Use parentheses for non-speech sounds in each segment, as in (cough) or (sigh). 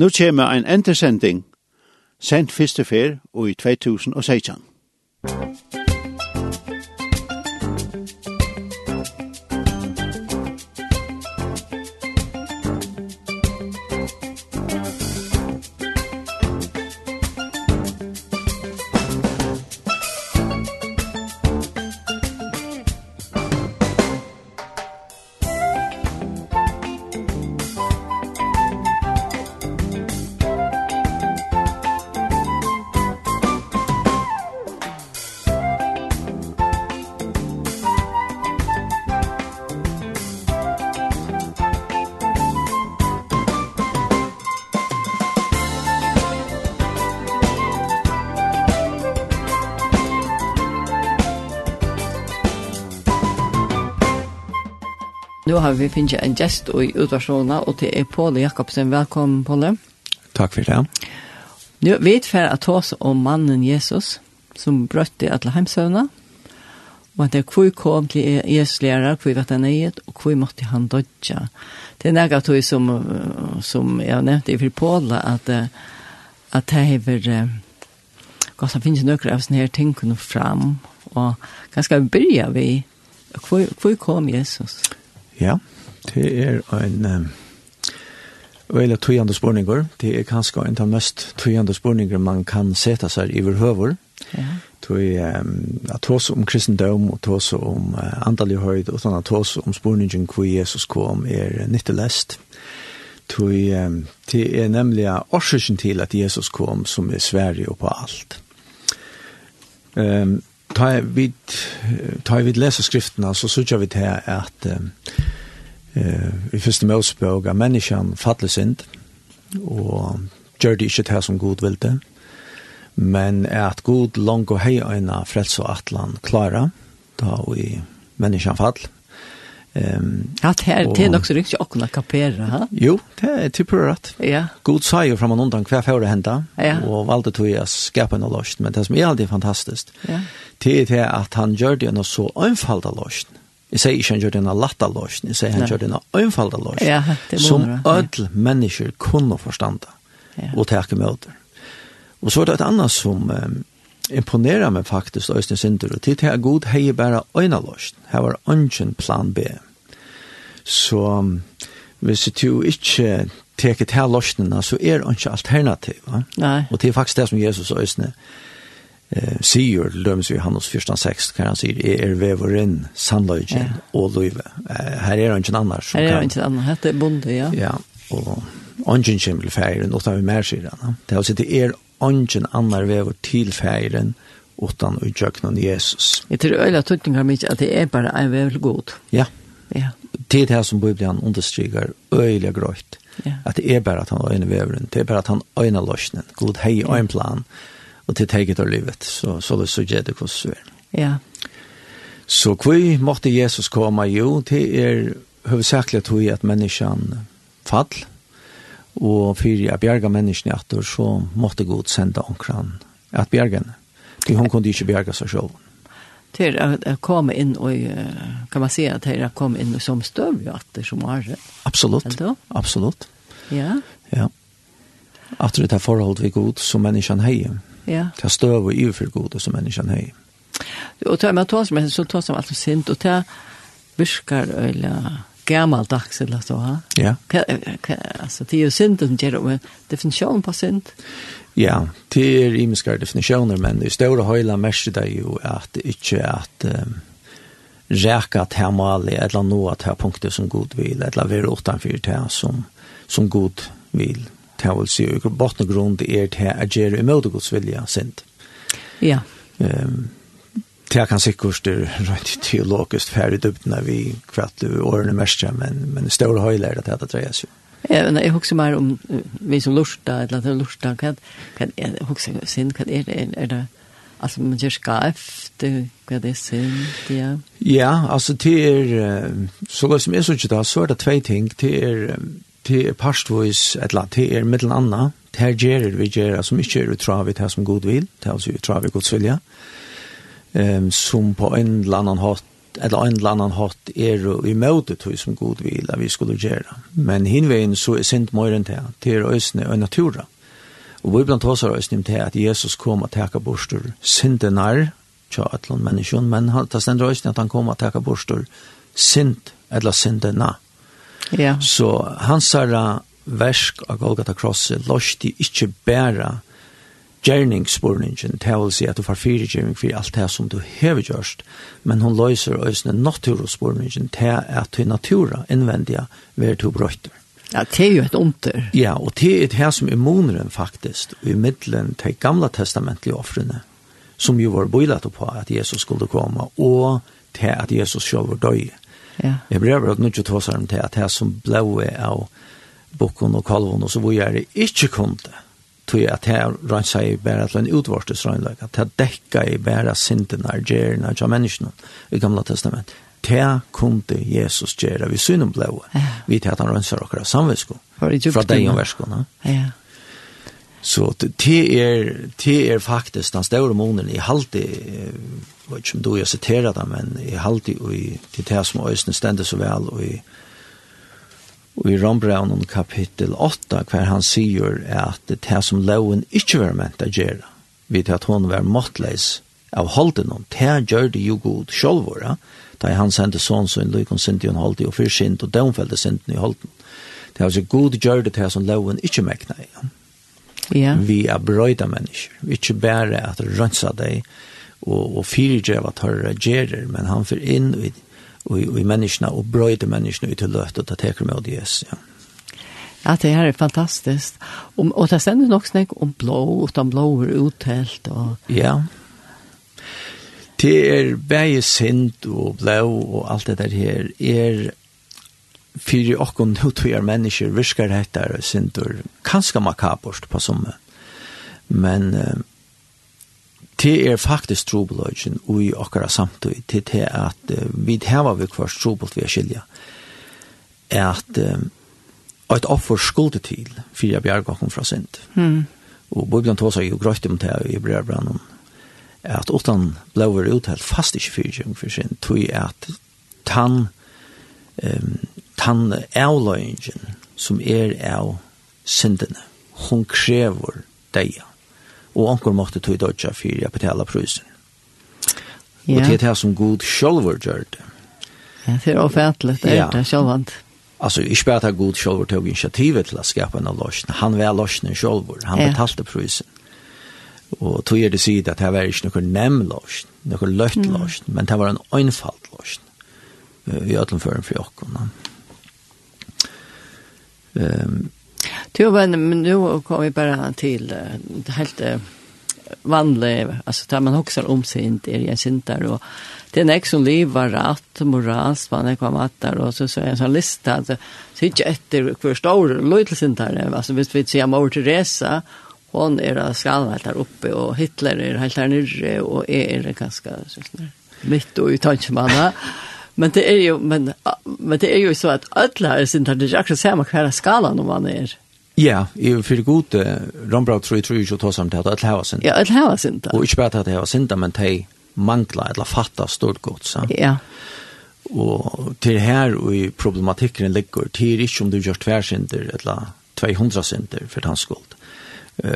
Nu kommer ein entersending, sendt første fer og i 2016. har vi finnet en gjest i utvarsjonen, og det er Påle Jakobsen. Velkommen, Påle. Takk for det. Nu vet vi at oss om mannen Jesus som brøtte alla hemsövna. og at det er hvor kom til Jesus lærer, hvor vet han eget og hvor måtte han dødja. Det er något tog som, som har nevnt i for Fripola at, at det hever gott det finnes noen av sånne her ting kunne fram och ganska börja vi kvui, Hvor kom Jesus. Ja, det er en um, veldig tøyende spørninger. Det er kanskje en av mest tøyende spørninger man kan sette seg i høver. Ja. Tøy, um, at hos om kristendom, og tås om uh, andelig høyd, og sånn at tås om spørningen hvor Jesus kom er nytte lest. Tøy, um, det er nemlig årsøkken til at Jesus kom som er sverige og på alt. Um, ta vi ta vi läsa skrifterna så söker vi till att eh i första Mosebok att människan faller synd och gör det inte här som god vill det men är att god långt och heja en frälsa atlan klara då och i människan fall Ehm att här till också riktigt och kunna kapera, ha? Jo, det är typ rätt. Ja. God säger från undan kvar för det hända ja. och valde tog jag skapa en lost, men det som är alltid fantastiskt. Ja. Det är att han gör det en så enfald lust. Jag säger inte han gör det en latta lost, jag säger han gör det en enfald lust. Ja, det som ödel människor kunde förstanda. Ja. Och ta emot. Och så är det ett annat som imponera meg faktisk Øystein Sinter, og til til jeg god hei bare øyne løst. Her var ønsken plan B. Så hvis du ikke teker til løsningene, så er det ikke alternativ. Va? Nei. Og det er faktisk det som Jesus Øystein eh, sier, lømmes vi han hos 1.6, kan han sier, er er veveren, sannløygen ja. og løyve. Eh, her er det ikke annars. Her er det ikke annars, det er bonde, ja. Ja, og ønsken kommer til ferien, og da vi mer sier han. Det er altså, det er ungen annar vever til feiren utan og jøknan Jesus. Jeg tror øyla tøtningar mykje at det er bare en vever god. Ja. Ja. Det er det som Bibelen understryker øyla grøyt. Ja. At det er bare at han øyne veveren, det er bare at han øyne løsnen. God hei og en plan, og til teget av livet, så, så det så gjør det hvordan det er. Ja. Så hvor måtte Jesus komme? Jo, det er hovedsakelig at vi at menneskene fall, og fyrir jeg bjerga menneskene etter, så måtte god sende omkran at bjerga henne. For hun kunne ikke bjerga seg selv. Til å komme inn og, kan man si at dere kom inn som støvlig etter som har det? Absolutt, absolutt. Ja. Ja. At det er forhold vi god som menneskene heier. Ja. Det er støv og iver for god som menneskene hei. Og tar man tar som så tar som alt sint, og tar virkar eller gammaldags eller så, ha? Ja. Alltså, det är ju synd som ger om definition på synd. Ja, det är imiska definitioner, men i stora höjla märker det ju att inte att um, räka att här mali eller nå att här punkter som god vill, eller vara utanför det här som, som god vill. Det vill säga, i botten grund är det här att göra emot Guds vilja synd. Ja. Um, det kan sikkert det rent teologisk færre upp vi kvart årene mest men men stor höjler er det drejas ju. Ja, men jeg husker mer om vi som lustar eller att lustar kan kan jag huxar synd hva er det er det altså man gjør skaft hva er det synd ja. Ja, altså det är så som är så ikke da, så er det tve ting det är det är pastvois eller det er mellan anna, det här gjerer vi gjerer, som inte är utravet här som god vil, det alltså utravet Guds vilja. Mm um, som på en eller annan hatt eller en eller annan hatt er i møte tog som god vil at vi skulle gjøre. Men hinveien så er sint møyren til, til øsne og natura. Og vi blant oss har øsne til at Jesus kom og teka borster sinte nær, tja atlan menneskjon, men han, det stender øsne at han kom og teka borster sint, eller sinte na. Ja. Så hans herre versk av Golgata Krosset løste ikke bæra gjerningsspurningen, det vil si at du får fire gjerning for alt det som du hever gjørst, men hun løser øsne naturspurningen til at du natura innvendige ved to brøyter. Ja, det er jo et onter. Ja, og det er det som er moneren faktisk, i middelen til gamla testamentlige offrene, som jo var bøylet på at Jesus skulle komme, og til at Jesus selv var døy. Ja. Jeg brever at nu tåsar om til at det som ble av bokken og kalven og så var jeg ikke kunne tog jeg at her rensa i bæra til en utvortes røgnløk, at jeg dekka i bæra sindene, gjerna, ja menneskene i gamla testament. Det kunde Jesus gjøre vi synen blåa, ja. vi til at han renser okra samvisko, fra deg og verskene. Ja. Så det er, det er faktisk den store månen i halte, jeg vet ikke om du har siteret det, men i halte, og i det som øyne stender så vel, og i i Rombraunen kapittel 8, hver han sier at det som loven ikke var ment å gjøre, vid at hon var måttleis av holden hon, det gjør det jo god sjolvåra, da han sendte sånn som en lykon sint i en holden, og fyrt sint, og domfellte sinten i holden. Det er altså god gjør det det som loven ikke mekna i. Ja. Vi er brøyda mennesker, ikke bare at rønsa deg, og, og fyrirgjøy at høyre gjerer, men han fyr inn i i, i menneskene og brøyde menneskene ut til løt og ta teker med Jesus, ja. Ja, det her er fantastiskt. Og, og det stender nok snakk om blå, utan blå er uttelt. Og... Ja. Det er bare sint og blå og alt det der her er fyrir okkon (laughs) nutvigar mennesker virkar hettar sindur kanska makabost på somme. Men det er faktisk trobeløgjen ui okkara samtøy til det at vi hever vi kvart trobelt vi er skilja, at et offer skulde til fyrir jeg bjerg okkom fra sint. Mm. Og Bibelen tåsar jo grøyt om det i brevbrannan at utan blåver uthelt fast ikke fyrir jeg fyrir sint, tog at tann, um, tann avløgjen som er av sindene, hon krever deia og anker måtte tog dødja for jeg betala prysen. Ja. Og det er det som god sjolver gjør det. Ja, det er offentlig, det er det sjolvant. Altså, ikke bare at god själv tog initiativet til å skapa en av løsene. Han var løsene själv. Han ja. betalte prisen. Og tog er det sig at det var inte någon nämn lösning, någon löst mm. men det var en øynfalt løsene Vi ödlen för en fri och. Um, Jo, men nu kom vi bara till uh, helt uh, alltså där man också om sig inte är jag syntar och det är en som var rätt, morals, man är kvar där och så så är en sån lista alltså, så inte efter hur stor lite syntar alltså visst vi ser Mor Teresa hon är skallar där uppe och Hitler är helt där nere och är ganska så där mitt och i tankemanna Men det är ju men men det är ju så att alla är syntar det är också samma skala när man är. Ja, i fyrir god Rombrau tror jeg tror ikke å ta samt at alle hava sinda. Ja, alle hava sinda. Og ikke bare at alle hava sinda, men de mangla eller fatta stort godt, sa. Ja. Og til her og i problematikken ligger, til er ikke om du gjør tversinder eller 200 synder for hans skuld.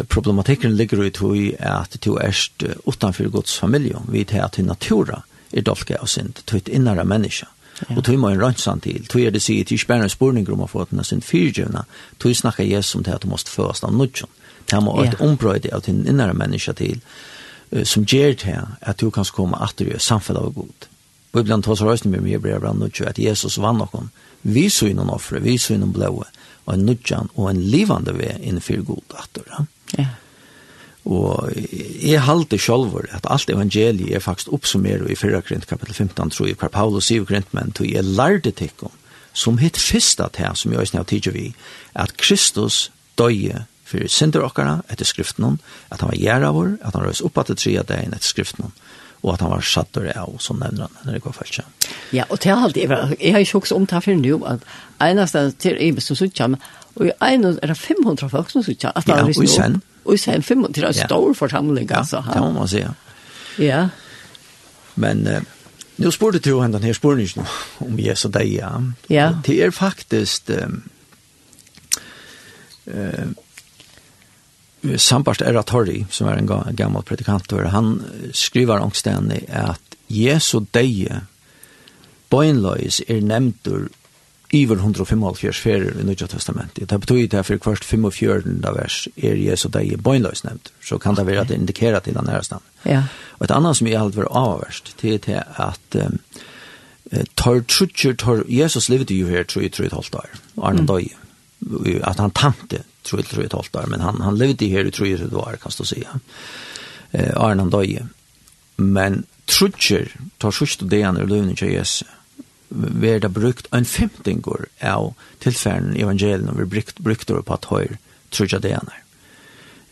Problematikken ligger i tog at du erst utanfor gods familie, vi til at i natura er dolka av synd, tog et innere menneske. Ja. Og tog må en rønnsan til. Tog er det sier, det er ikke en spurning om å få den sin fyrtjøvna. Tog snakker Jesus om det at du måste først av nudjon. Det må yeah. et ombrøyde av din innere menneske til, uh, som gjør det at du kan komme atter i samfunnet av god. Og iblant tar så røysen med mye brev av nudjon, at Jesus vann noen. Vi så innom offre, vi så innom blåe, og en nudjon, og en livande ved innenfor god atter. Ja. Yeah. Og jeg halte sjolver at alt evangeliet er faktisk oppsummeret i 4. Korint kapitel 15, tror jeg, hver Paulus sier Korint, men tog jeg lærte tikkum, som hitt fyrsta til, som jeg har tidlig vi, at Kristus døye for synder okkara etter skriften at han var gjerra vår, at han røys oppa til tria dagen etter skriften og at han var sattur av, som nevner han, når det går først. Ja, og til alt, jeg har ikke også omtatt for nu, at eneste til Ibis og Suttjam, Og i en er det 500 folk som sitter. Ja, og i sen. Og i sen 500, det er en stor forsamling. Ja, det må man si. Ja. Men uh, nu spurte du henne denne spørningen om Jesu deg, ja. Ja. Det er faktisk... Eh, Sambart Erra Torri, som er en gammal predikantor, han skriver angstendig at Jesu deg, bøgnløys er nevntur iver 155 ferer i Nødja Testamentet. Det betyr det for kvart 45 vers er Jesu deg i bøgnløs nevnt, så kan det være at det indikerer til den ærestand. Ja. Og et annet som jeg aldri var avverst, det er til at um, tar trutcher, tar Jesus livet jo her, tror jeg, tror jeg, tror jeg, tror jeg, at han tante, tror jeg, tror jeg, tror jeg, men han, han levde her, tror jeg, tror jeg, kan du si, eh, Arne han døye. Men trutcher, tar trutjer, det han er løvende til Jesus, verda brukt en femtingur av tilfærden evangelien og vi brukt, brukt det på at høyr trudja det ene.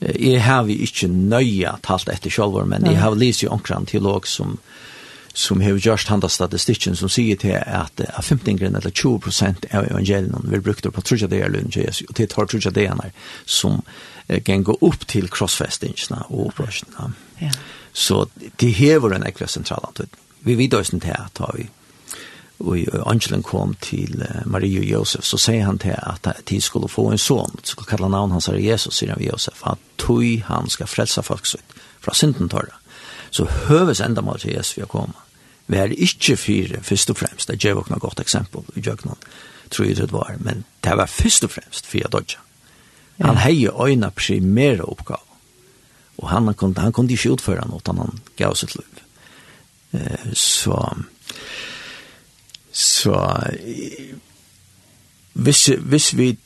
Jeg har vi ikke nøye talt etter sjølver, men jeg har lyst i omkring teolog som, som har gjort handa statistikken som sier til at av femtingren eller 20 prosent av evangelien vi brukt over på trudja det ene og til tar trudja det ene som kan gå upp til krossfestingsna og opprørsna. Ja. Så det hever en ekve sentral. Vi vidar oss til at vi og angelen kom til Maria og Josef, så sier han til at de skulle få en son, så skulle kalla navn hans av Jesus, sier han ved Josef, at tog han skal frelsa folk sitt fra synden tørre. Så høves enda mål til Jesus vi har kommet. Vi er ikke fire, først og fremst, det er jo godt eksempel i Jøgnon, tror jeg det var, men det var først og fremst fire dodja. Han heier øyne primære oppgave, og han kunde, han kunde ikke utføre noe, han gav sitt liv. Så, Så hvis, hvis vi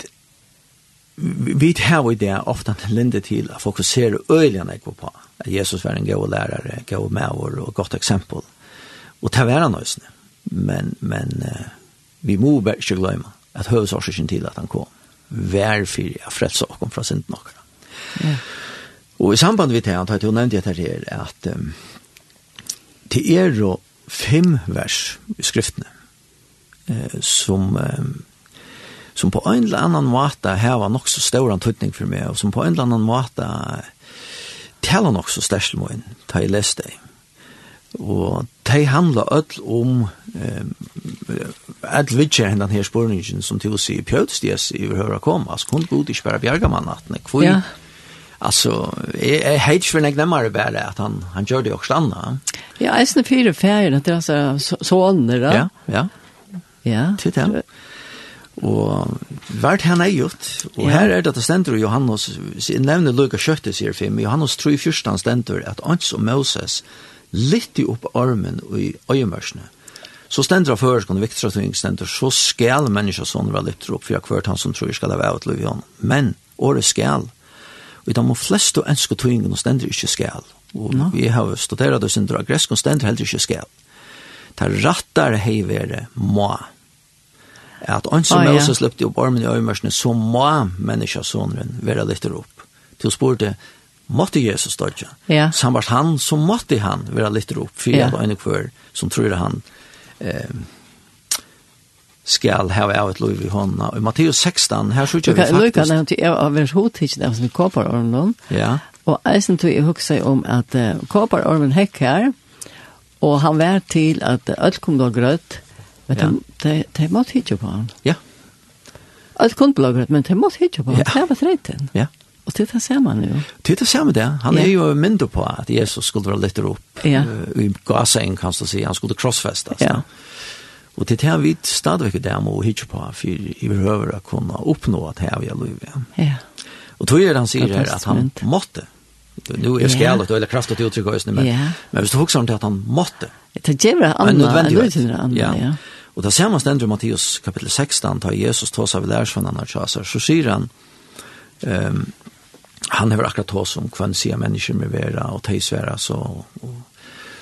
vi har jo det ofte en linde til å fokusere øyelig jeg på at Jesus var en god lærere, god maver og godt eksempel. Og ta være nøysene. Men, men vi må bare ikke glemme at høvesårsikken til at han kom. Vær fyrir jeg frelsa okkom fra synd nokra ja. og i samband med det han tar til å nevne det her at um, det er jo fem vers i skriftene eh, som eh, som på en eller annan måte har nok så stor antydning for meg, og som på en eller annan måte taler nok så størst med en, da jeg leste det. Og de handler ødel om öll vidtje hendan her spørningen som til å si pjøts i vi hører komme, altså kun god ikke bare bjerga man at nek, for ja. altså, jeg, jeg heit ikke nek nemmere bare at han, han gjør det jo slanda. Ja, jeg snir fire ferier, at det er altså sånne, da. Ja, ja. Ja. Til det. Og vært han er gjort, og ja. her er det at det stendur Johannes, jeg nevner Luka Kjøtte, sier 5, Johannes 3, 14 stender at Ants og Moses litt opp armen i øyemørsene. Så stendur av føreskående viktigstratving stender, så skal mennesker sånn være litt opp, for jeg kvart han som tror skal det være liv i hånden. Men, året skal, og de fleste ønsker ønske og stender ikke skal. Og no. vi har studeret og stender av gresken stendur heller ikke skal. Det rattar heivere må. Ja at han som Moses løpte opp armen i øyemørsene, så må menneskesåneren være litt opp. Til spurte, måtte Jesus dødja? Ja. Samvart han, så måtte han være litt opp, for jeg var en kvar som tror han eh, skal ha av et liv i hånda. I Matteus 16, her så ikke vi faktisk... Luka nevnte jeg av vers hotids, det var som kåparormen. Ja. Og eisen tog jeg hukse om at uh, kåparormen hekk her, og han var til at alt kom da grøtt, Men ja. de, de, måtte hitje på han. Ja. Alt kundblogger, men de måtte hitje på han. Ja. Det var treten. Ja. Og det er ser man jo. Det er det samme det. Han ja. er jo mindre på at Jesus skulle være litt opp. Ja. I gasen, kan du si. Han skulle crossfesta. Ja. Og det er vi stadigvæk det må hitje på for i behøver å kunne oppnå at her vi er liv. Ja. Og tog er han sier her at han måtte. Nu är er skälet eller kraftigt uttryck men ja. men hvis du huxar om det at han måtte. Det gjør det andra, det ger det andre, ja. ja. Og det man stender i Matteus kapitel 16, da Jesus tås av lærersvannene tjasar, så sier han, um, han har akkurat tås om hva han sier mennesker med vera og teisvera, så, og,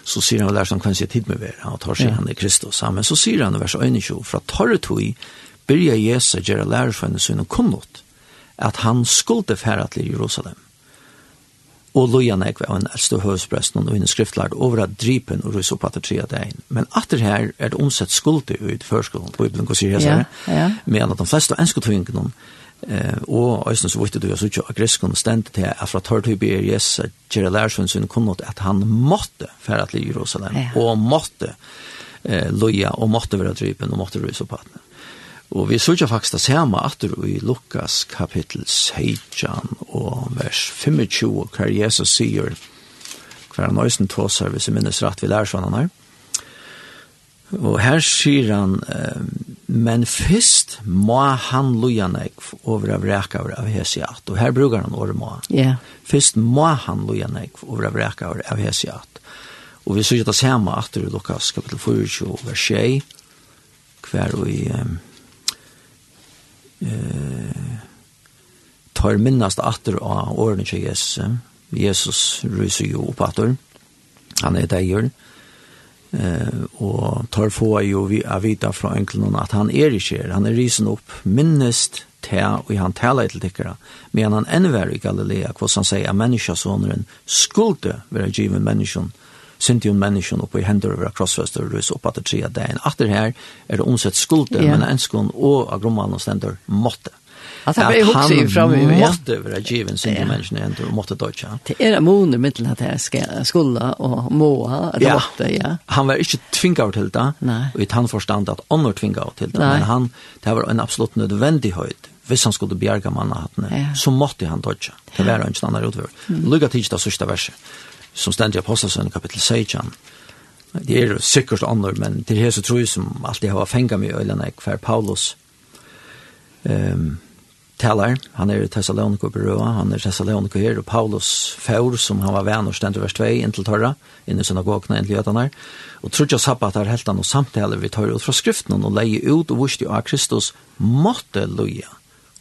så sier han lærersvann hva han sier tid med vera, og tar seg ja. han i Kristus. Men så sier han i vers 21, fra torre tog, byrja Jesus gjøre sin sønne kunnot, at han skulle færa til Jerusalem og loja nekve av en eldste høvespresten og en skriftlærd over at drypen og rys opp at det tre deg Men atter her er det omsett skulde ut førskolen, Bibelen hva sier jeg ja, ja. men at de fleste enske tvingene eh og eisen så vitt du så ikke aggressivt stand til at fra tørtøy ber Jesus yes Jerry Larsen sin kunnot at han måtte færa til Jerusalem og måtte eh loja og måtte være drypen og måtte rysa på atne. Og vi sørger faktisk det samme atter i Lukas kapittel 16 og vers 25, hver Jesus sier, hver han øysen tåser, hvis jeg minnes rett, vi lærer sånn han her. Og her sier han, men først må han loja nek over av reka over av hesiat. Og her bruker han året må. Yeah. Først må han loja nek over av reka over av hesiat. Og vi sørger det samme atter i Lukas kapittel 24, vers 6, hver og i... Um, eh, tar minnast atter av årene til Jesus. Jesus ryser jo opp atter. Han er deier. Eh, og tar få jo vi av vita fra enklene at han er ikke her. Han er risen opp minnest til, og han taler til tikkere. Men han enn var i Galilea, hvordan han sier at menneskesåneren skulle være givet menneskene synte jo menneskene oppe i hender over krossfester, rus opp at det tre at det atter her, er det omsett skulder, yeah. men enskene og av agrommanen stender måtte. At han ble hokse framme, ja. måtte være given synte yeah. menneskene i hender og måtte dødja. Det er en måneder mittel at jeg skulle og måa, at ja. måtte, ja. Han var ikke tvinget til det, Nei. og i tannforstand at andre tvinget til det, Nei. men han, det var en absolutt nødvendig høyt hvis han skulle bjerga manna hattene, ja. så måtte han dødja. Det var en annen utvör. Mm. Lugga tids da sørste verset som stendt i Apostelsøn kapitel 16. Det er sikkert andre, men det er så tror jeg som alltid har fengt meg i øynene hver Paulus um, taler. Han er i Thessaloniko på Røa, han er i Thessaloniko her, og Paulus Faur, som han var venn og stendt vers 2, inntil Torra, inn i synagogene, inntil Jødene. Og tror ikke sabbat her helt og samtaler vi tar ut fra skriften, og leie ut og vurste av Kristus måtte loja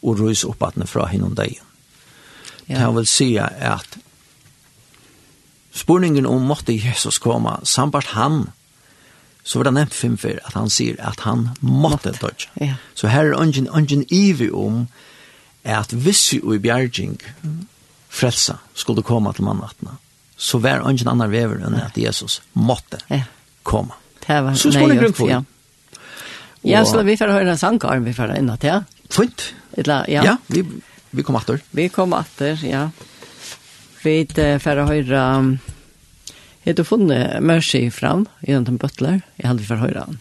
og røys oppbattene fra hinnom deg. Ja. Det vil si at Spurningen om måtte Jesus komme, sambart han, så var det nevnt fem for at han sier at han måtte, måtte. dødja. Ja. Så her er ungen, ungen ivi om at hvis vi i bjergjeng frelsa skulle komme til mannattene, så var ungen annar vever enn at Jesus måtte ja. komme. Det var så spurningen grunn for. Ja. Ja, så vi får høre en sangarm vi får inn at, ja. Fint. Ja, ja. vi, vi kom atter. Vi kom atter, ja. Ja. Vi får höra Heter du funnet Mercy fram i en butler? Jag hade för høre han.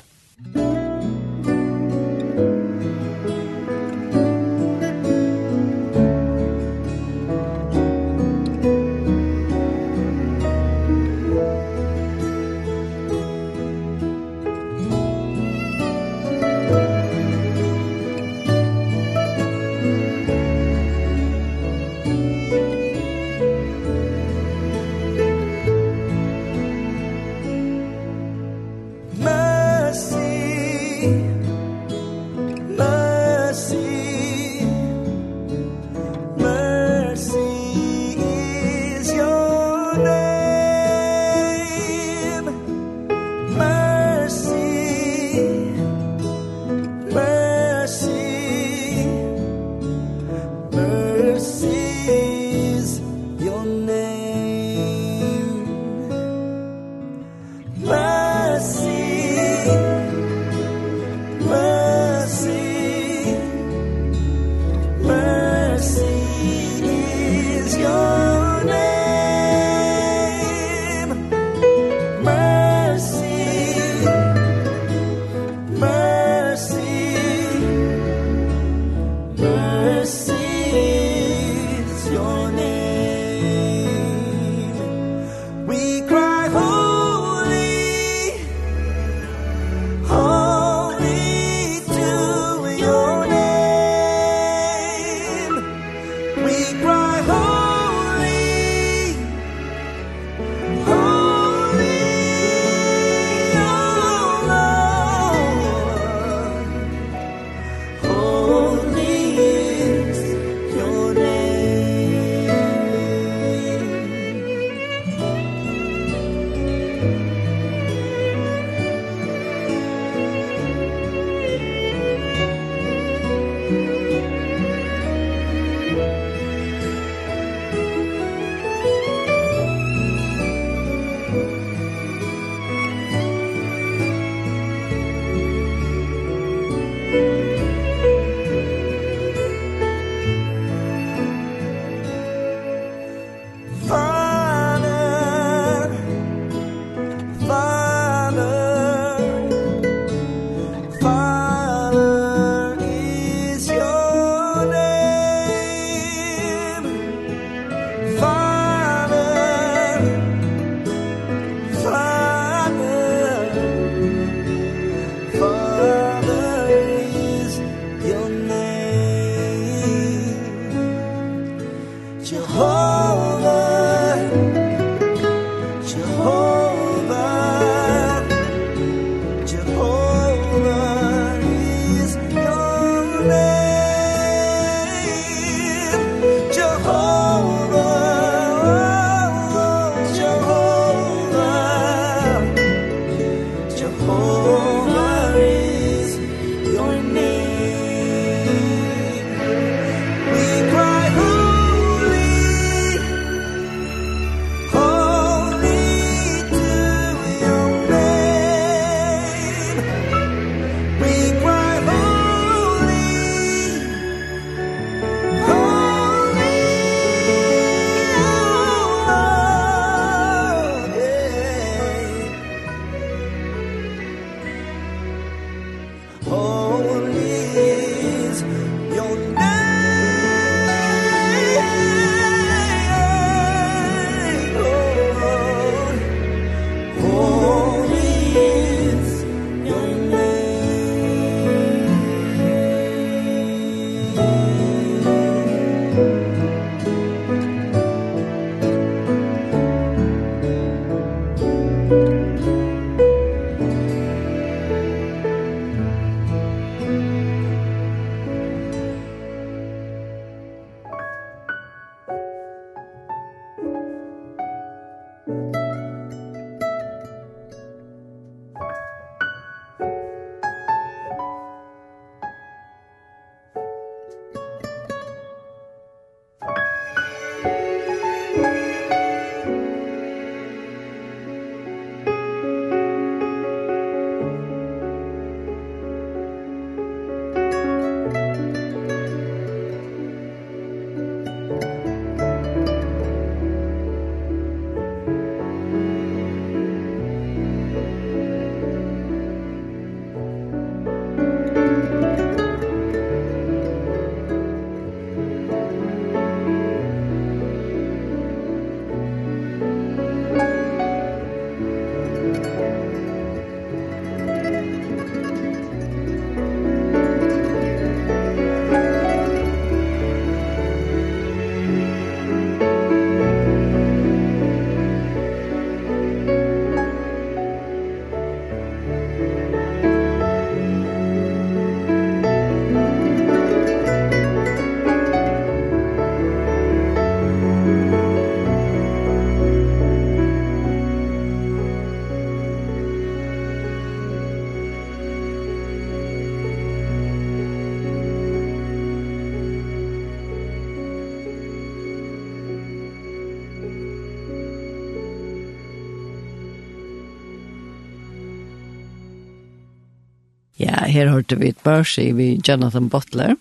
her hørte vi et børsi vi Jonathan Butler,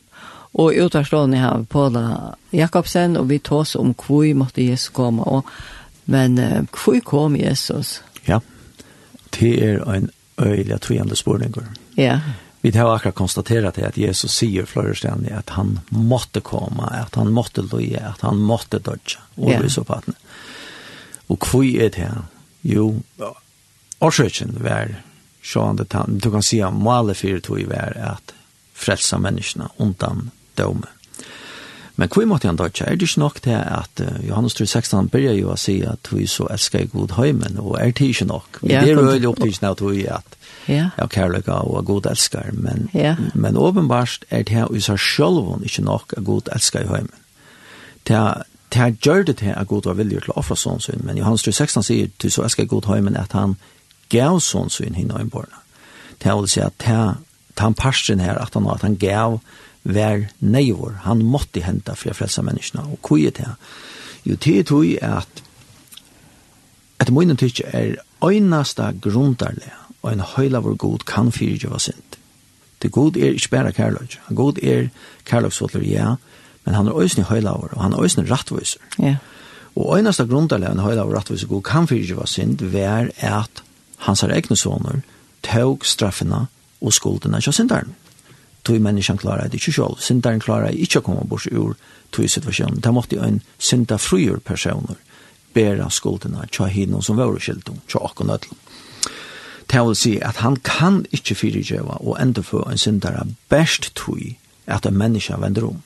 og utarstående har Paula Jakobsen, og vi tås om hvor måtte Jesus komme, og, men hvor kom Jesus? Ja, det er en øyelig tvivende spørninger. Ja. Vi har akkurat konstaterat det att Jesus flere flörständigt att han måtte komma, att han måtte løye, att han måtte dodja. Och ja. så på att. Och kvui är det här. Jo, årsøkjen var sjående tann. Du kan si at målet for tog i vær er at frelsa menneskene undan døme. Men hvor måtte han dødja? Er det ikke nok til at uh, Johannes 3.16 begynner jo å si at vi så elsker god høymen, og er det ikke nok? Men det er jo veldig opptidsen av tog i at ja. ja kærlega og god elskar, men, ja. men åpenbart er det her i seg selv ikke nok av god elskar i høymen. Det er Det gjør det til at god var villig til å offre sånn sin, men Johannes 3.16 sier til så elsker god høymen at han gav sånn sin hinna innborna. Det vil si at ta, ta han parsten her, at han, at han gav vær neivor. Han måtte henta for å frelse menneskene. Og hva er det? Jo, det er tog at etter munnen tykker er øyneste grundarlig og en høylavur god kan fyrtjøve sint. Det god er ikke bare kærløg. God er kærløgsfotler, ja, men han er øyne høylavur, og han er øyne rattviser. Ja. Og øyneste grundarlig og en høylavur rattviser god kan fyrtjøve sint, vær at hans har egne soner, tåg straffene og skuldene til synderen. Tog menneskene klarer det ikke selv. Synderen klarer ikke å komme bort ur tog situasjonen. Det måtte en synda fryer personer bæra skuldene til henne som var skilt om, til åkken ødlom. Det vil si at han kan ikke fyrirgjøve og enda få en syndere best tui at en menneske vender om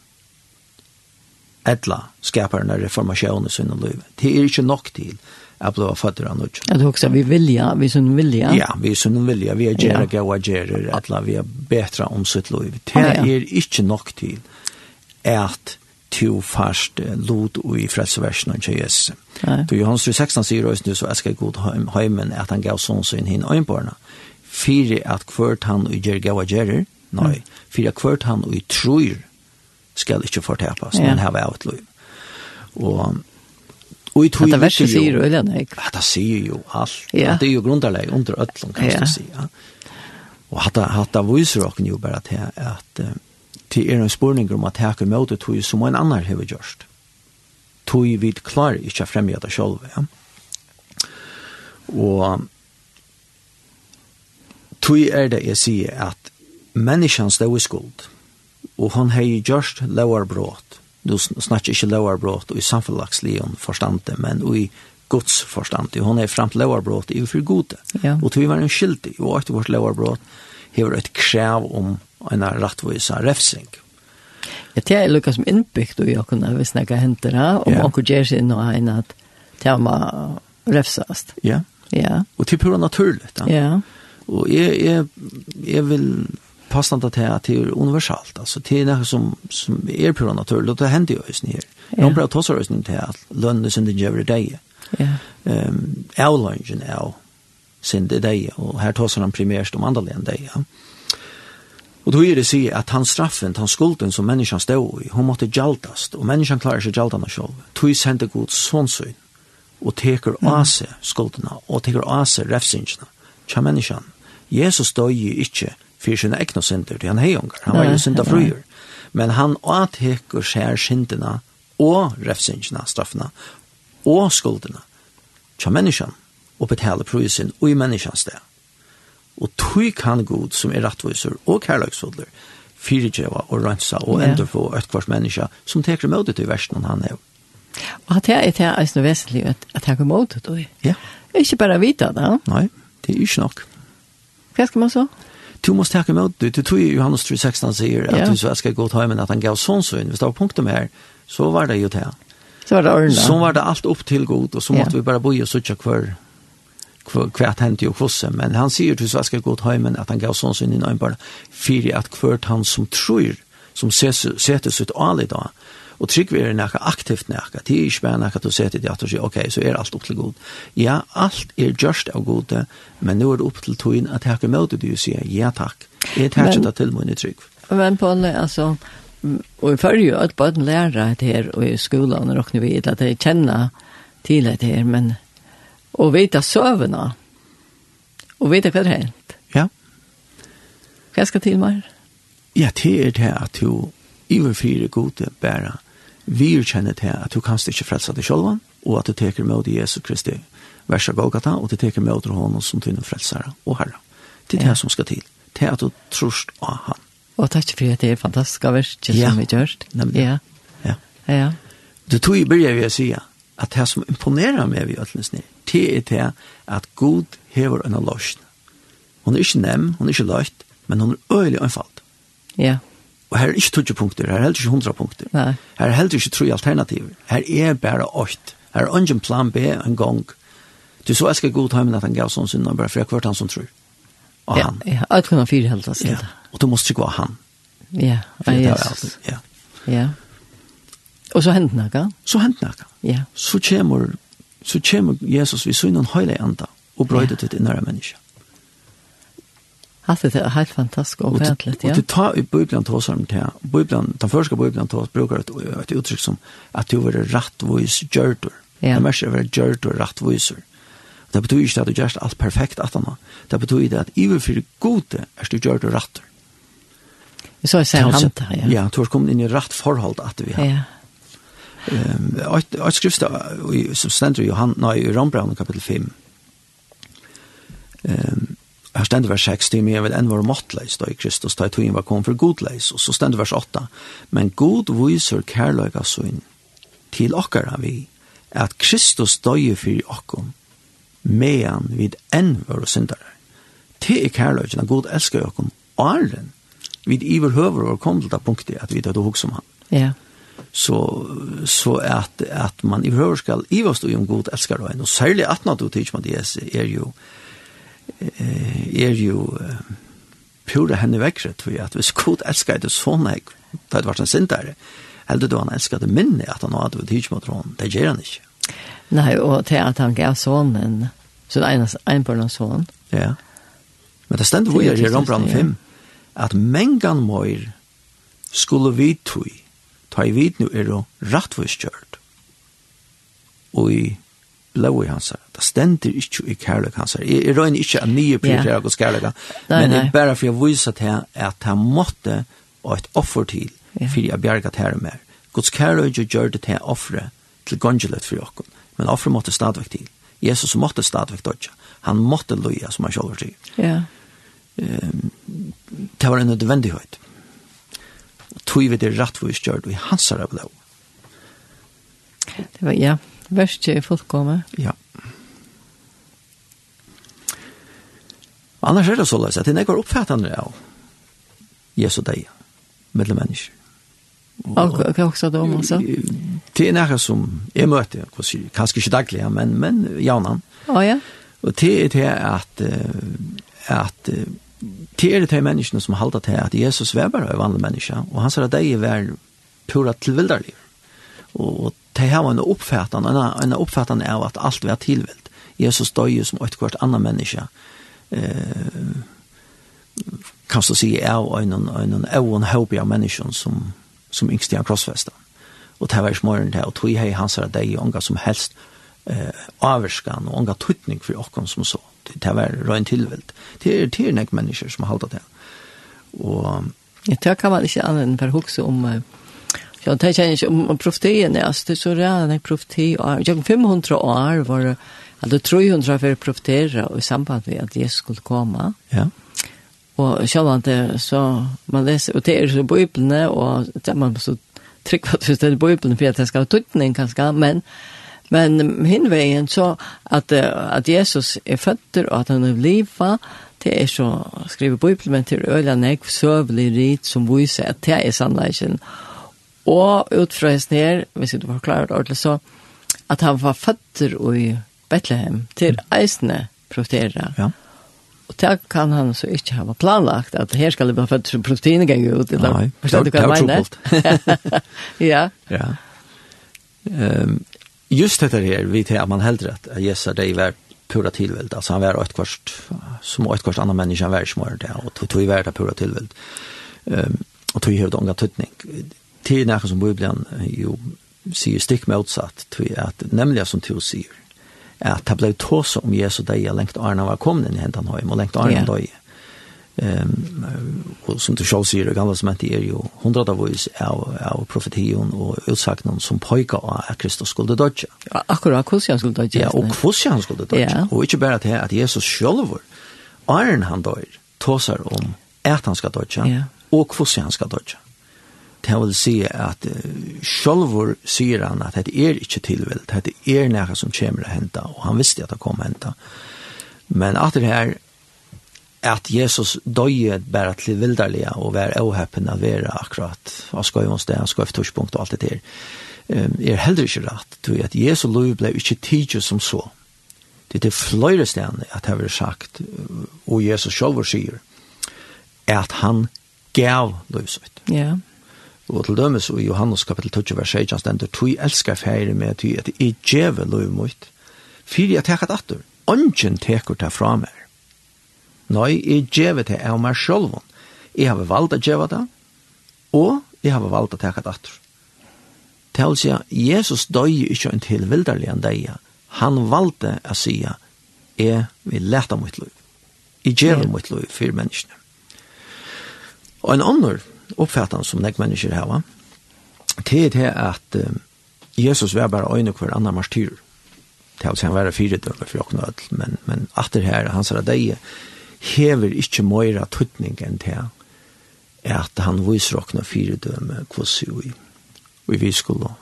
etla skaparen av reformasjonen sin sinne liv. Det er ikke nok til at blå føtter av nødt. At også vi vilja, vi sunn vilja. Ja, vi sunn vilja, vi er gjerra gaua gjerra, etla vi er betra om sitt liv. Det er ikke nok til at to fast lot og i fredsversen av Jesus. Nei. Du, Johannes 16 sier også nu så jeg skal god heimen at han gav sånn sin hinn øynbarna. Fyre at kvart han og gjerra gaua gjerra, nei, fyre at kvart han og tror skal ikke fortepas, ja. men her var et liv. Og Og i tog det verste sier jo, eller nei? Ja, det sier jo alt. Ja. Det er jo grunderleg under ødlom, kan ja. du si. Ja. Og hatta, hatta viser dere jo bare til at til er en spurning om at hekker møte tog som en annan hever gjørst. Tog vi klarer ikke å fremge det selv, ja. Og tog er det jeg sier at menneskene stod i skuld og hon hei gjørst lauarbrot. Nu snakker ikke lauarbrot i samfunnlagslion forstande, men i Guds forstande. Hon er framt lauarbrot i for gode. Ja. Og tog var en skyldig, og etter vårt lauarbrot hever et krev om en rattvisa refsing. Ja, det er lukka som innbyggt og jeg kunne vi snakka henter her, om ja. anker gjer sin og enn at det må refsast. Ja. Ja. Og til pura naturligt. Ja. ja. Og jeg, jeg, jeg vil passande til at det er universalt. Altså, det er noe som, som er på naturlig, og det hender jo høysen her. Ja. Noen prøver å ta seg høysen til at lønne sin den gjør deg. Ja. Um, av lønnen av sin det deg, og her tar han primært om andre enn deg. Ja. Og då är det sig att han straffen, han skulden som människan stod i, hon måste gjaltast, och människan klarar sig gjaltarna själv. Tui sände god sånsyn, og teker av seg skuldena, og teker av seg refsingerna, tja människan. Jesus døg ikkje för sina egna synder. Det är han hejongar. Han var ju synda fröjer. Men han åtekur skär synderna och refsingarna, straffna och skulderna till människan och betala prisen och i människans det. Og tog kan god som er rättvisor og kærløksfodler, fyrirgeva og rønsa og yeah. enda få et kvart menneske som teker imot det i versen han er. Og at det er det er vesentlig at jeg teker imot det. Ja. Ikke bare vite det. Nei, det er ikke nok. Hva skal man så? du måste tacka med det. Du tog Johannes 3:16 säger att du så ska gå till hemmen att han gav son så in. Vi står punkten här. Så var det ju det. Så var det ordna. Så var det allt upp till god och så måste vi bara bo och söka kvar kvärt hänt ju kvosse men han säger till svenska god hemmen att han gav son sin in en bara för att kvart han som tror som sätter sitt all idag Og trygg vi er nekka aktivt nekka, det er ikke bare nekka til å sette det at du sier, ok, så er alt opp til god. Ja, alt er gjørst av gode, men nå er det opp til togjen at jeg har møter du og sier, ja takk, jeg tar ikke det til min trygg. Men på en, altså, og i jo at bare lærer det her, og i skolen og råkner vi at jeg kjenner til det her, men, å vite søvnene, og vite hva det er helt. Ja. Hva skal til meg? Ja, det er det at du fire gode bæra vi kjenner til at du kanst ikke frelsa deg sjølvan, og at du teker med Jesus Kristi versa Golgata, og du teker med til honom som tynne frelsare og herre. Det er ja. det som skal til, Det er at du trorst av han. Og takk for at det er fantastiske verset ja. som vi gjørst. Ja. Ja. ja. Du tog i byrja vi å si at det som imponerar meg vi øtlensne, det er det at God hever en av Hun er ikke nem, hun er ikke løyt, men hun er øyelig anfalt. Ja. Yeah. Og her er ikke 20 punkter, her er heller ikke 100 punkter. Nei. Her er heller ikke tre alternativer. Her er bare åkt. Her er ingen plan B en gang. Du så elsker god heimen at han gav sånn synd, bare for jeg kvart han som tror. Og han. Ja, ja. Alt kunne han fire helt, oss. Ja. Og du måste ikke være han. Ja, ja, Jesus. Ja. Ja. Og så hent noe? Så hent noe. Ja. Så kommer, så kommer Jesus vi synen høylig enda og brøyder til det nære mennesket. Alt det er helt fantastiskt och ordentligt, ja. Og det tar i Bibelen til oss om det här. Bibeln, den Bibelen til oss bruker et, et uttrykk som at du är rättvis gjördur. Ja. Det er mest å være gjördur rättvisor. Det betyr ikke at du gör alt perfekt at han Det betyr betyder at i för gode er du gjördur rättur. Så jeg är han sant, ja. Ja, du har kommet inn i rätt forhold at vi har. Ja. Ehm, um, ett skrift som stender i Johan, nej, i Rombrand kapitel 5. Ehm, um, Her stender vers 6 til meg, vil enn var måttleis da i Kristus, da i tog var kom for godleis, og så stender vers 8, men god viser kærløyga søyn til okkara vi, at Kristus døye fyrir okkom, medan vid enn var syndare. Det er kærløyga, at god elskar okkom, åren, vid iver høver og kom til det punktet at vi døde hos om han. Ja. Så, så at, at man i høver skal iverstå om god elskar og særlig at man tog tidsmann det er jo, er jo er jo pura henne vekkret, for at hvis god elsker det så jeg, da det var en sintare, eller du han elsker det minne at han hadde vært hyggelig mot det gjør han ikke. Nei, og til at han gav sånnen, så det er en på noen sånn. Ja. Men det stender hvor jeg gjør om brann 5, at mengan møyr skulle vi tog, ta i vid nu er det rattvist kjørt. Og i blå i hans. Det stender ikke i kærlek hans. Jeg, jeg røyner ikke av nye prioriterer hos kærlek. men det er bare for jeg viser til at han måtte og et offer til for jeg bjerget her mer. Guds kærlek gjør det til offre til gongelet for dere, men offre måtte stadigvæk til. Jesus måtte stadigvæk dødja. Han måtte loja som han selv sier. Ja. Um, det var en nødvendighet. Tog vi det rettvis gjør det i hans her blå. Det var, ja. Yeah. Verste er fullkomne. Ja. Annars er det så løs at det ikke oppfattende av Jesu deg, mellom mennesker. Og hva er også det om også? Det er noe som jeg møter, kanskje ikke daglig, men, men jaunan. Å ja. Og det er det at, at det er det menneskene som halter til at Jesus var bare en vanlig menneske, og han sier at de er pura tilvilderlige. Og det her var en oppfattende, en, en oppfattende av at alt var tilvilt. Jesus døg som et kvart annet menneske. Eh, kan så si av en, en, en, en håp av mennesken som, som yngst i en krossfesten. Og det var ikke morgen det, og tog hei hans her deg, og som helst eh, avvarskan, og unga tuttning for okken som så. Det det var røyn tilvilt. Det er tyrnek mennesker som har halda det. Og, ja, det kan man ikke annet enn for å huske om uh Ja, det kjenner ikke om profetien, ja. det er så redd en profeti, og 500 år var det, altså 300 for profetere, i samband med at Jesus skulle komme. Ja. Og selv om det, så, man leser, og det er så bøyblene, og det man så trygg på at det er bøyblene, for at det skal ha tøytning, kanskje, men, men hinveien så, at, at Jesus er føtter, og at han er livet, det er så, skriver Bibelen men til øyne, jeg søvlig rit, som viser at det er sannleggen, og Og ut fra hesten her, hvis du var klar ordentlig så, at han var føtter i Bethlehem til eisene profetere. Ja. Og det kan han så ikke ha planlagt, at her skal det være født som proteine gang ut. Nei, det er jo trokult. (laughs) ja. Ja. Um, just dette her, vi tar man heldre at Jesus er det var pura tilvild. Altså han var et kvart, som et kvart annan menneske han var som det, og tog i verda pura tilvild. Um, og tog i høyde omgang tøtning det er nekka som Bibelen jo sier stikk motsatt, at, nemlig som to sier, at det ble tåse om Jesu deia lengt Arne var kommet inn i hentan høy, og lengt Arna yeah. døye. Um, og som du selv sier, det gamle som heter er jo hundrat av oss av, av profetien og utsagnen som pojka av at Kristus skulle dødja. Akkurat, hvordan han skulle dødja. Ja, og hvordan han skulle dødja. Yeah. Og ikke bare til at Jesus selv, Arne han døy, tåser om at han skal dødja, yeah. og hvordan han skal dødja det vil si at uh, sjolvor sier han at det er ikke tilvilt, det er nære som kommer å hente, og han visste at det kom å hente. Men at det her, at Jesus døye bare til vilderlige og være åheppen av være akkurat, og skal vi sted, og skal jo og alt det der, um, er heller ikke rett, tror at Jesu lov ble ikke tidlig som så. Det er det fløyre stedene at det har sagt, og Jesus sjolvor sier, at han gav lovsøyt. Ja. Og til dømes i Johannes kapittel 12, vers 16 stender, «Tui elskar feire med tui at i djeve loiv mot, fyri jeg tekat atur, ongen tekur ta fra mer. Nei, i djeve te av mer sjolvon. Jeg har valgt at djeva ta, og jeg har valgt at tekat atur. Til seg, Jesus døy ikkje en til vildarlig enn deia. Han valgte a sia, jeg vil leta mot loiv. I djeve mot loiv fyrir menneskene. Og en annar, oppfattan som nek mennesker hava, va? det at att Jesus var bare øyne hver annan martyr. Det har han var fire døgn for åkne ødel, men, men atter her, han sier at det hever ikke møyra tøtning enn det at han viser åkne fire døgn kvossi og i, og vi skulle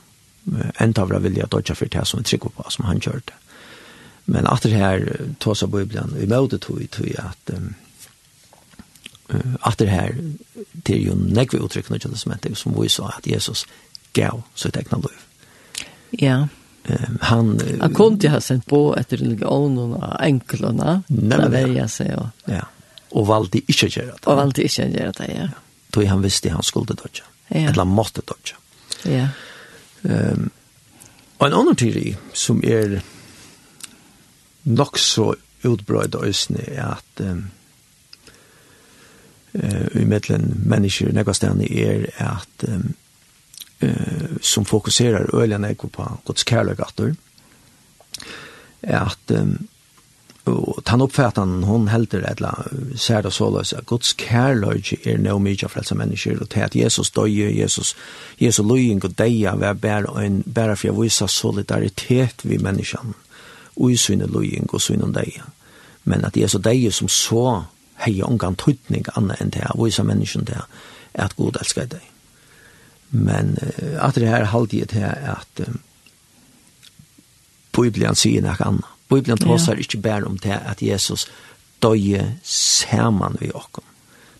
enda av vilja dodja for det som vi trykker på, som han kjørte. Men atter her, tås av Bibelen, vi møte tog i tog at um, at det her, det er jo negve uttrykkene til testamentet, som vi sa at Jesus gav så sitt egna liv. Ja. Um, han... Han kom til å ha sendt på etter religionen og enklene, da verja seg og... Ja, og valgte ikke å gjøre det. Og valgte ikke å gjøre det, ja. Tog han visste han skulle dodge. Ja. Eller han måtte dodge. Ja. Um, og en annen teori som er nok så utbrøyd og øsne er at um, eh i mellan människor några ställen är att eh som fokuserar öljan ekor på Guds kärlek är att og tann uppfattan hon heldur ella ser det såløs at Guds kærløyge er no mykje for alle mennesker og til at Jesus døye, Jesus, Jesus løying og deia var bare, en, bare for å vise solidaritet vi menneskene og i syne løying og syne deia men at Jesus deia som så hei ongan tøytning anna enn det, og isa menneskene det, at god elskar deg. Men uh, at det her halde det til at um, Bibelen sier noe annet. Bibelen tåsar ikke bare om det at Jesus døye saman vi okkom.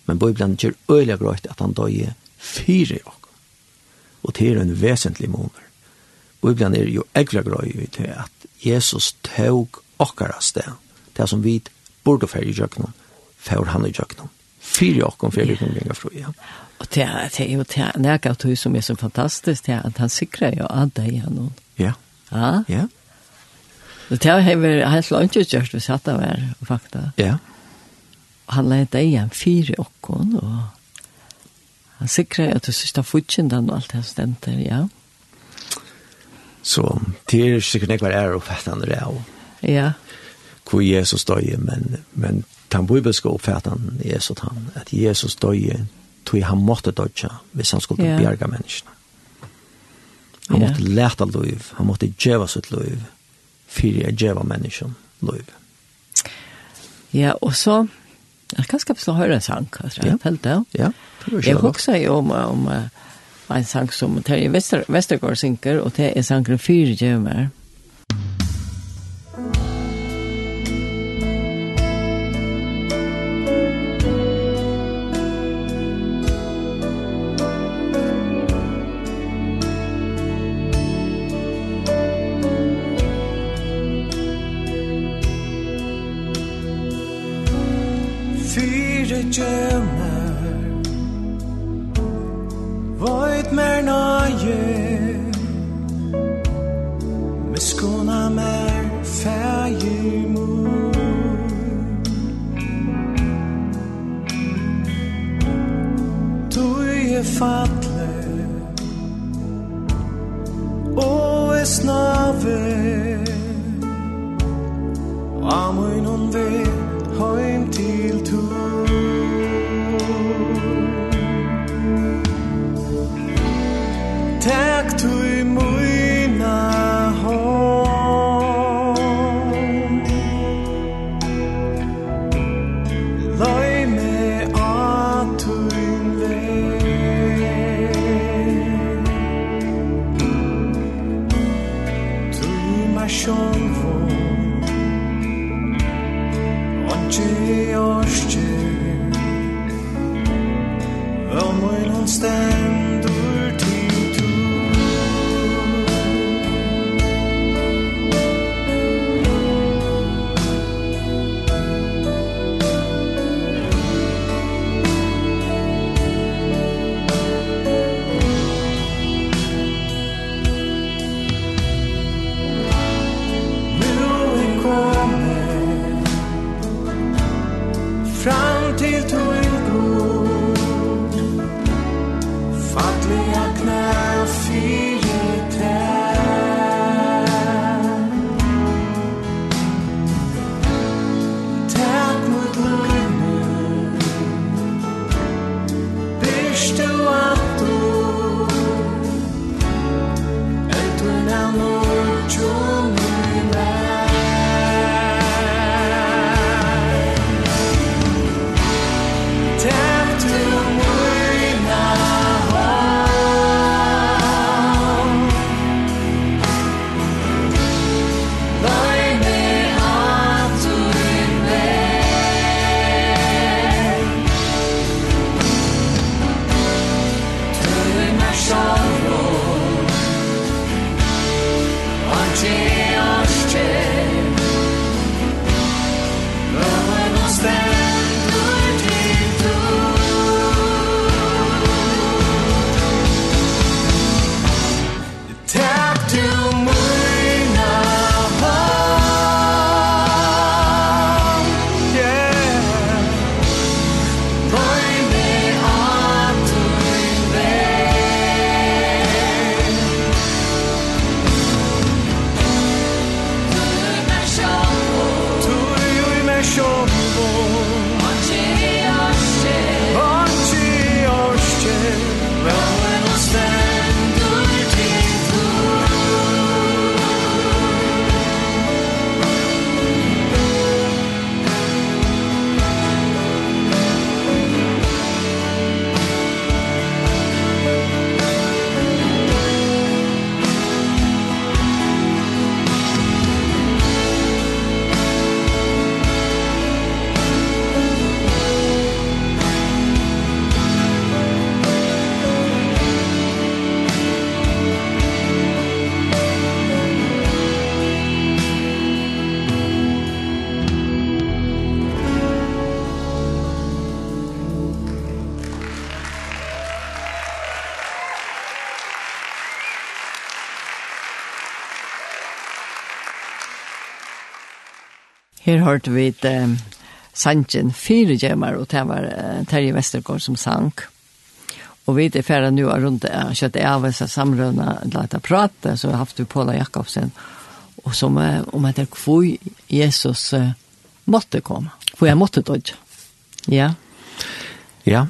Men Bibelen gjør øyla grøyt at han døye fyre okkom. Og det er en vesentlig måneder. Bibelen er jo egla grøy til at Jesus tåg okkara sted, det som vi burde færre i får han i jøknum. Fyra åkken fyrir yeah. kumlinga fru, ja. Og det er, det er jo det er nek av tog som er så fantastisk, det er at han sikrar jo av deg gjennom. Ja. Ja? Ja. Og det har hever helt langt gjort vi satt av her, fakta. Ja. Og Han leid deg igjen fyra åkken, og han sikrar jo at du sista futsindan og alt det stenter, ja. Så det er sikkert nekvar er oppfattande det, og Ja. Hvor Jesus døg, men, men den bibelske oppfattningen er så han, at Jesus døye, tog han måtte dødja, hvis han skulle yeah. bjerga menneskene. Han yeah. måtte leta liv, han måtte djeva sitt liv, fyrir jeg djeva menneskene liv. Ja, og så, jeg kan skapes å høre en sang, kanskje, ja. felt det. Ja, det var Jeg husker jo om, om uh, en sang som Terje Vester, Vestergaard synker, og det er sangen Fyre Gjømer. Ja Fyre djøvnar Void mer nøye. Miskona mer fægir mor. Tui er fat Her hørte vi et um, sangen fire gjemmer, og det var uh, Terje Vestergaard som sang. Og vi er ferdig nå rundt uh, kjøttet av oss samrønne, la det prate, så har vi Paula Jakobsen, og som uh, om at det hvor Jesus uh, måtte komme, hvor jeg måtte dødge. Ja. Ja,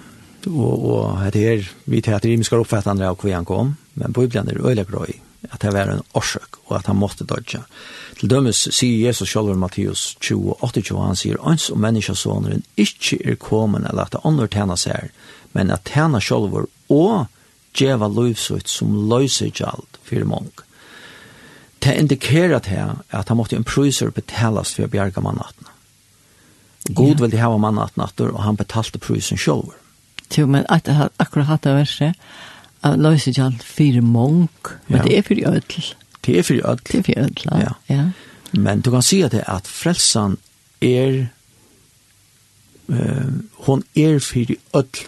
og, og det er, vi tar at rimskar oppfattande av hvor han kom, men Bibelen er øyelig grøy at det var en årsøk, og at han måtte dodja. Til dømes sier Jesus selv i Matteus 20, 28, han sier, «Ans og menneskesåneren ikke er kommet eller at det andre tjener seg, men at tjener selv og djeva løyvsøyt som løyser ikke alt for mange.» Det indikerer til at han måtte en prøyser betales for å bjerge mannaten. God ville ha mannaten og han betalte prøysen selv. Jo, men at jeg akkurat hatt det verset, Jeg løser ikke alt fire munk, men ja. det er for ødel. Det er for ødel. Det er for ødel, ja. ja. Men du kan si at, det, at frelsan er, uh, hon er fire ødel,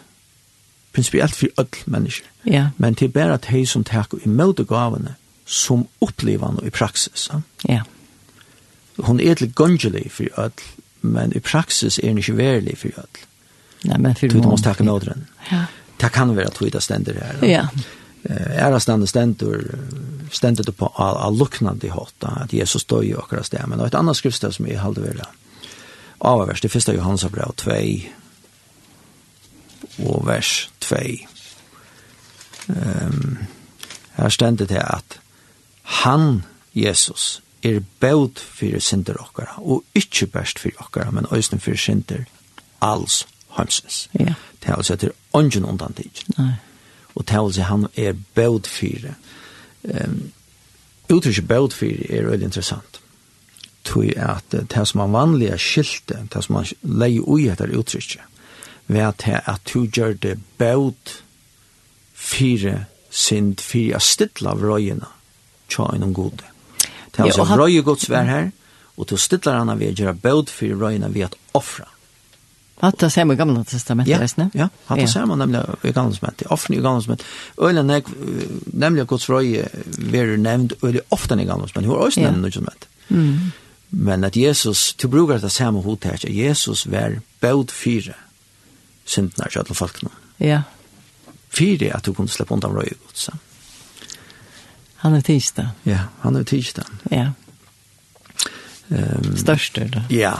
principiellt for alle mennesker. Ja. Men det er bare at de som tar i møte gavene, som opplever noe i praksis. Ja. ja. Hun er til gøngelig for alle, men i praksis er hun ikke verlig for alle. Nei, men for mange. Du må takke imot den. Ja det kan være tvita ständer här. Ja. Eh är ständer ständer det på all, all luknande hotta att Jesus døy ju och sted. men ett annat skriftsted som jeg halde väl. Av vers det första Johannes brev 2 och vers 2. Ehm um, här ständer det att han Jesus er bøt fyrir synder okkara, og ikkje best fyrir okkara, men òsne fyrir synder alls heimsins. Ja. Det er altså etter det er undan Nei. Og det er altså han er bød fire. Um, Uttrykket bød fire er veldig interessant. Tui at det som er vanlige skilte, det som man leier ui etter uttrykket, ved at det at du gjør det bød fire sind fire stidla av røyina tja innom gode. Det er altså røye gods vær her, og du stidlar hana ved å gjøre bød fire røyina ved at offra. Hatt det samme i gamla testamentet, ja, resten? Ja, hatt det samme nemlig i gamla testamentet, ofte i gamla testamentet. Øylen er nemlig Guds frøye veru nevnt øylig ofta i gamla testamentet, hun er også nevnt i gamla. Men at Jesus, til brukar det samme hodet at Jesus var bød fire syndnar til alle folkene. Ja. Fire at du kunne slippe undan røye Guds. Han er tisdag. Ja, han er tisdag. Ja. Um, Største, da. Ja,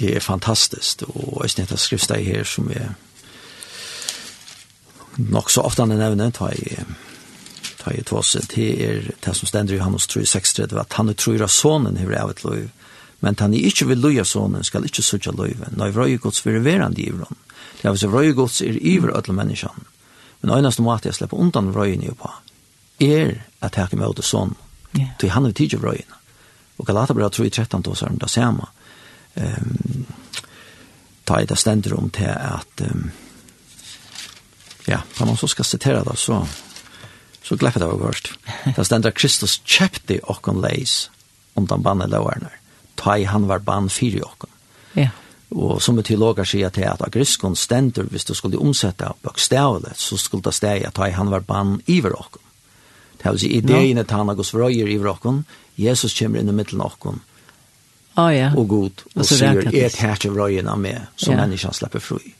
det er fantastiskt och jag snittar skrifta i her som är nok så ofte han den även ta i ta i tvås det er det som stender i Johannes 3:6 at han tror att sonen hur är ett lov men han är inte vill loja sonen skal ikke söka lov når nej vroj Guds förverande i honom det är så vroj gods er iver ødel menneskene, men ena som att jag släpper undan vröjen ju på är att här kan möta son til han er är tidig vröjen och Galaterbrevet 13, då så är det samme, um, ta i det stender om til at um, ja, når man så skal sitere det, så så glepp det var først. Det stender at Kristus kjøpte okken leis om undan banne loverne. Ta i han var bann fire okken. Ja. Og som vi teologer sier til at agriskon stender, hvis du skulle omsette bøkstavlet, så skulle det steg at han var bann iver okken. Det vil si, ideen at er tanna gos vrøyer iver okken, Jesus kommer inn i middelen okken, ah, ja. og god Og och så säger ett hatch av röjerna med som ja. menneskene slipper fri.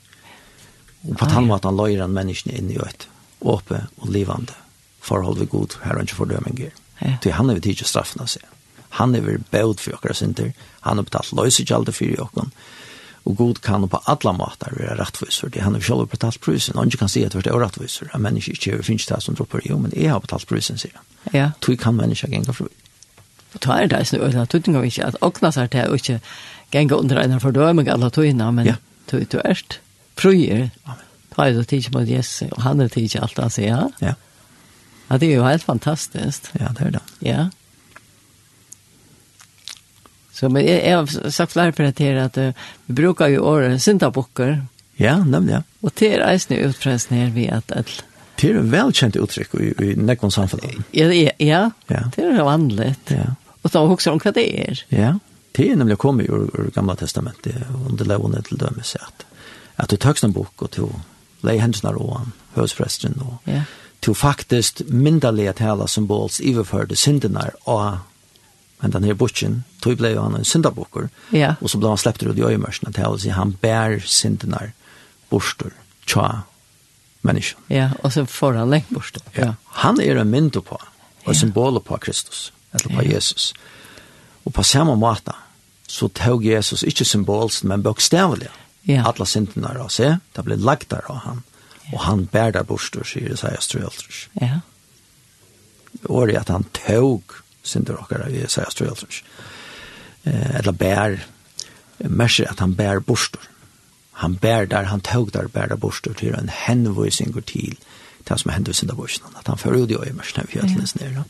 Og på tal om att han löjer en människa in i et åpe og livande forhold ved god här och inte fördömning. Ja. Till han är vi straffen av seg. Han er väl bäud for oss synder, Han har betalt löjsigt allt för oss. Och god kan på alla måter være rättvis för det. Han har selv betalt prisen. og Han kan si at det er rättvis för en människa inte finns det som dropper, Jo, men jeg har betalt prisen, sier han. Ja. Tog kan människa gänga fri. det Og ta er det eisen øyla tøytinga vi ikke, at okna seg til å ikke genga under eina fordøyming alla tøyna, men ja. tøy du erst fruir, ta er det tidsje mot Jesse, og han er tidsje alt han sier, ja. Ja, Ja, det er jo helt fantastisk. Ja, det er det. Ja. Så, men jeg, jeg har sagt flere for det her, at uh, vi bruker jo året syndabukker. Ja, nemlig, ja. Og det er eisen utpressning her vi at alle Det er velkjent uttrykk i, i nekvån samfunnet. Ja, ja, ja, det er vanligt. Ja. Og da husker om hva det er. Ja, det er nemlig kommet ur, ur Gamla Testamentet, under levende til dømes, at, at du tøkst en bok, og du leier hendene av han, og ja. du faktisk myndelige tala symbols iverførte syndene og men den her butchen, tog ble han en syndabokker, ja. og så ble han sleppt ut i øyemørsene til å si han bær syndene borster, tja, människa. Ja, och så får han längt bort. Ja. ja. Han är en mynd på och symbol på Kristus, eller på ja. Jesus. Och på samma måte så tog Jesus inte symbols men bokstavligt, Ja. Alla synderna av se, det blev lagt där av han. Ja. Och han bär där bort och säger så här. Ja. Och det att han tog synder och där i så här. Eh, eller bär, märker att han bär bort han bär där, han tog där, bär där bort till en hänvisning går till det som hände i sina borsen. Att han förde ut i mörsen när vi ötlades ner.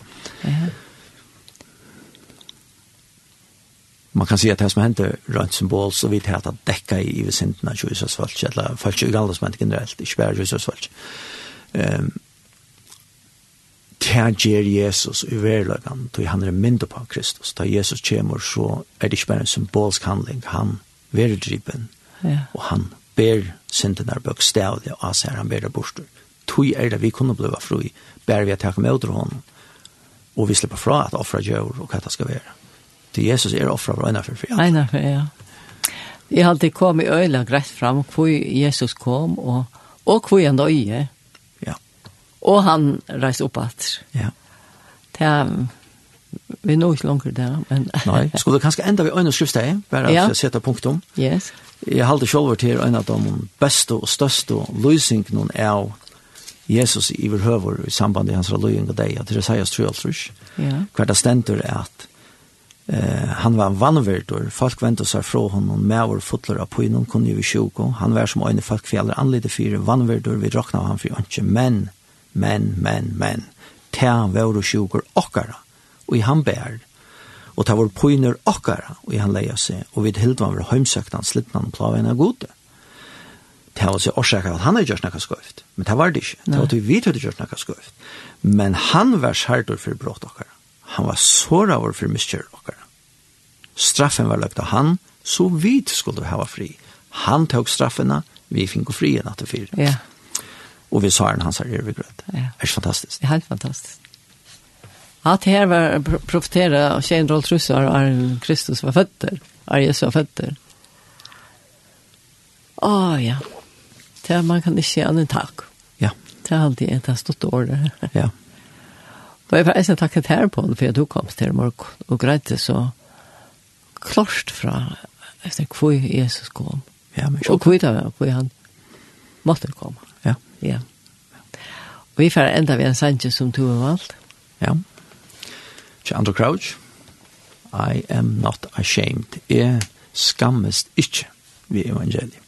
Man kan se att det som hände rönt symbol så vidt att däcka i i visinterna av Jesus falsk, eller falsk i alla som hände generellt, inte bara Jesus falsk. Um, Tja ger Jesus i verlagan, då han är mindre på Kristus. Da Jesus kommer så är det ikke bare en symbolsk handling, han verdriven, Ja. Og han ber synden er bøkstavlig av seg, han ber det borster. Tog er det vi kunne bli fri, ber vi at jeg kommer ut av honom. Og vi slipper fra at offra gjør, og hva det skal være. Til Jesus er offra for ena for fri. Ena for, ja. Jeg har alltid kom i øyla greit fram hvor Jesus kom og, og hvor han døye. Ja. Og han reiste opp at. Ja. Det er vi nå ikke langer der, men... Nei, skulle du kanskje enda vi øyne skriftsteg, bare at ja. jeg setter punktum. Yes. Jeg halte selv til en av de beste og største løsningene av Jesus i overhøver i samband med hans løsning og deg, at det sier oss tror jeg, hver det stender er at eh, han var vannverdur, folk ventet seg fra honom, med vår fotler av pøynen, kunne vi sjuko, han var som øyne folk fjeller anlite fire, vannverdur, vi råkna han for ønske, men, men, men, men, ta vår sjuker okkara, og i han bær, og ta var poiner okkara, og han leia seg, og vid hilde han var heimsøkt han slittnan plaven av gode. Det var seg årsaker at han hadde gjort nekka skøyft, men det var det ikke. Det var at vi hadde gjort nekka skøyft. Men han var skjærtor for brått okkara. Han var såra over for miskjør okkara. Straffen var løpt av han, så vi skulle hava fri. Han tog straffena, vi fikk fri en natt og fyr. Ja. Og vi sa han hans her, er vi grøt. Ja. Det er fantastisk. Det er helt fantastisk. Att här var profetera och tjejen roll trussar och Kristus var fötter. Är Jesus var fötter. Åh oh, ja. Det man kan inte säga en takk. Ja. Det er alltid ett stort år där. (laughs) Ja. Og jag får eisen tacka her på honom för tok kom til till morgon och det så klart fra efter hvor Jesus kom. Ja, men så. Och hvor han måtte komma. Ja. Ja. Vi får enda vi en sanje som tog av allt. Ja til Andrew Crouch. I am not ashamed. Jeg skammest ikke ved evangeliet.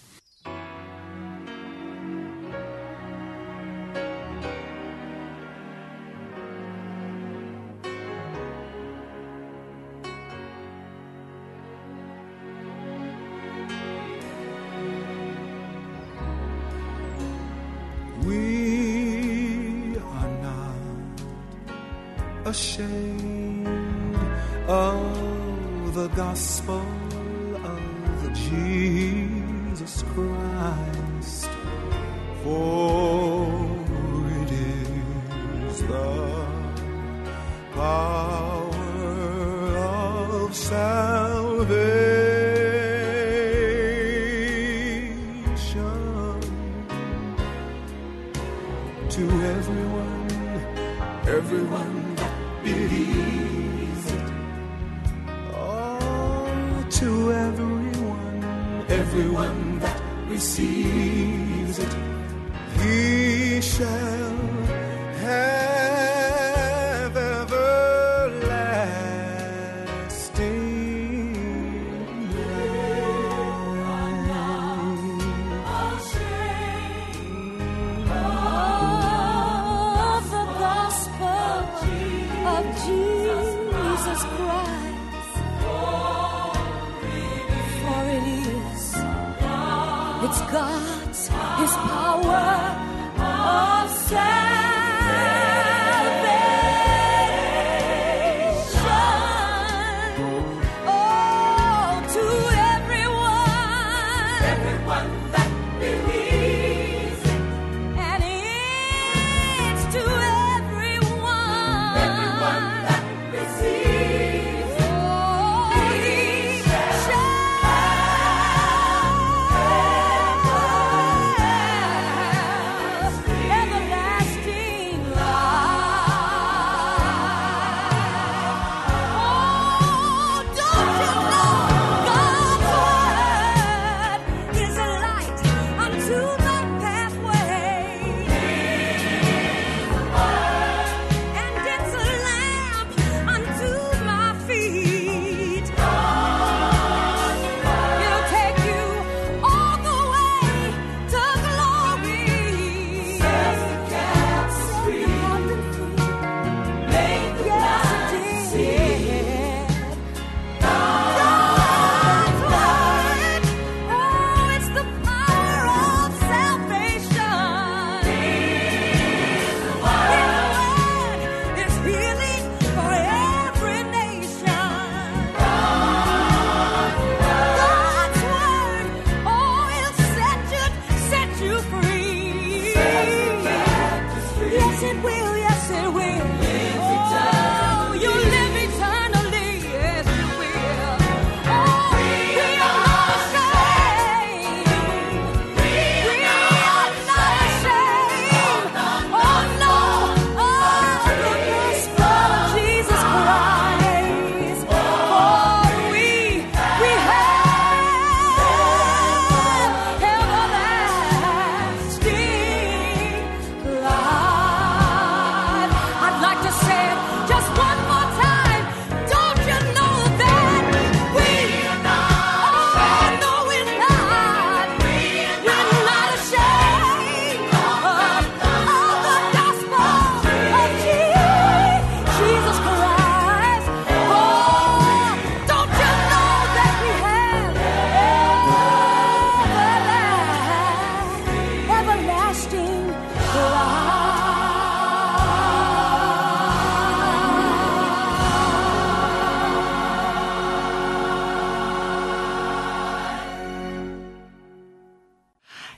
gospel of Jesus Christ. For it is the power of salvation.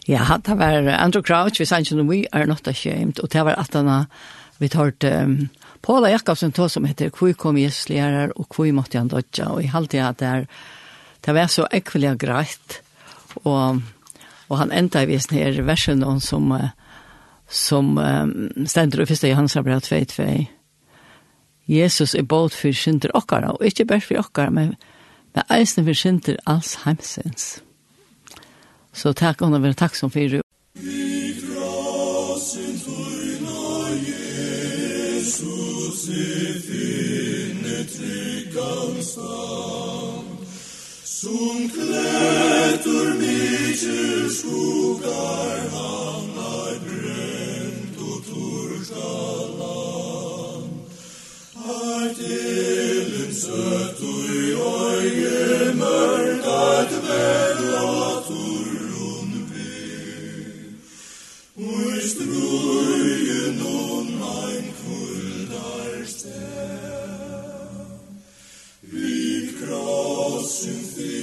Ja, det var Andrew Crouch, vi sa ikke noe, we are not ashamed, og det var at han vi tar um, Paula Jakobsen tog som heter Hvor kom Jesus lærer, og hvor måtte han dodja, og jeg halte at det, er, det var så ekvelig greit, og, og han enda i visen her versen noen som, som um, stender i første Johannes brev 2-2. Jesus er båt for synder okkara, og ikke bare for okkara, men, men eisen for synder alls heimsens. Så takk og vill takk som fyrir. Jesus i finne tryggan stand Som klättur mitjur skogar han har bränt och torska land Hart elen sött och i öje mørkat värld strøyen om ein kuldarsted. Vid krossen fyrt,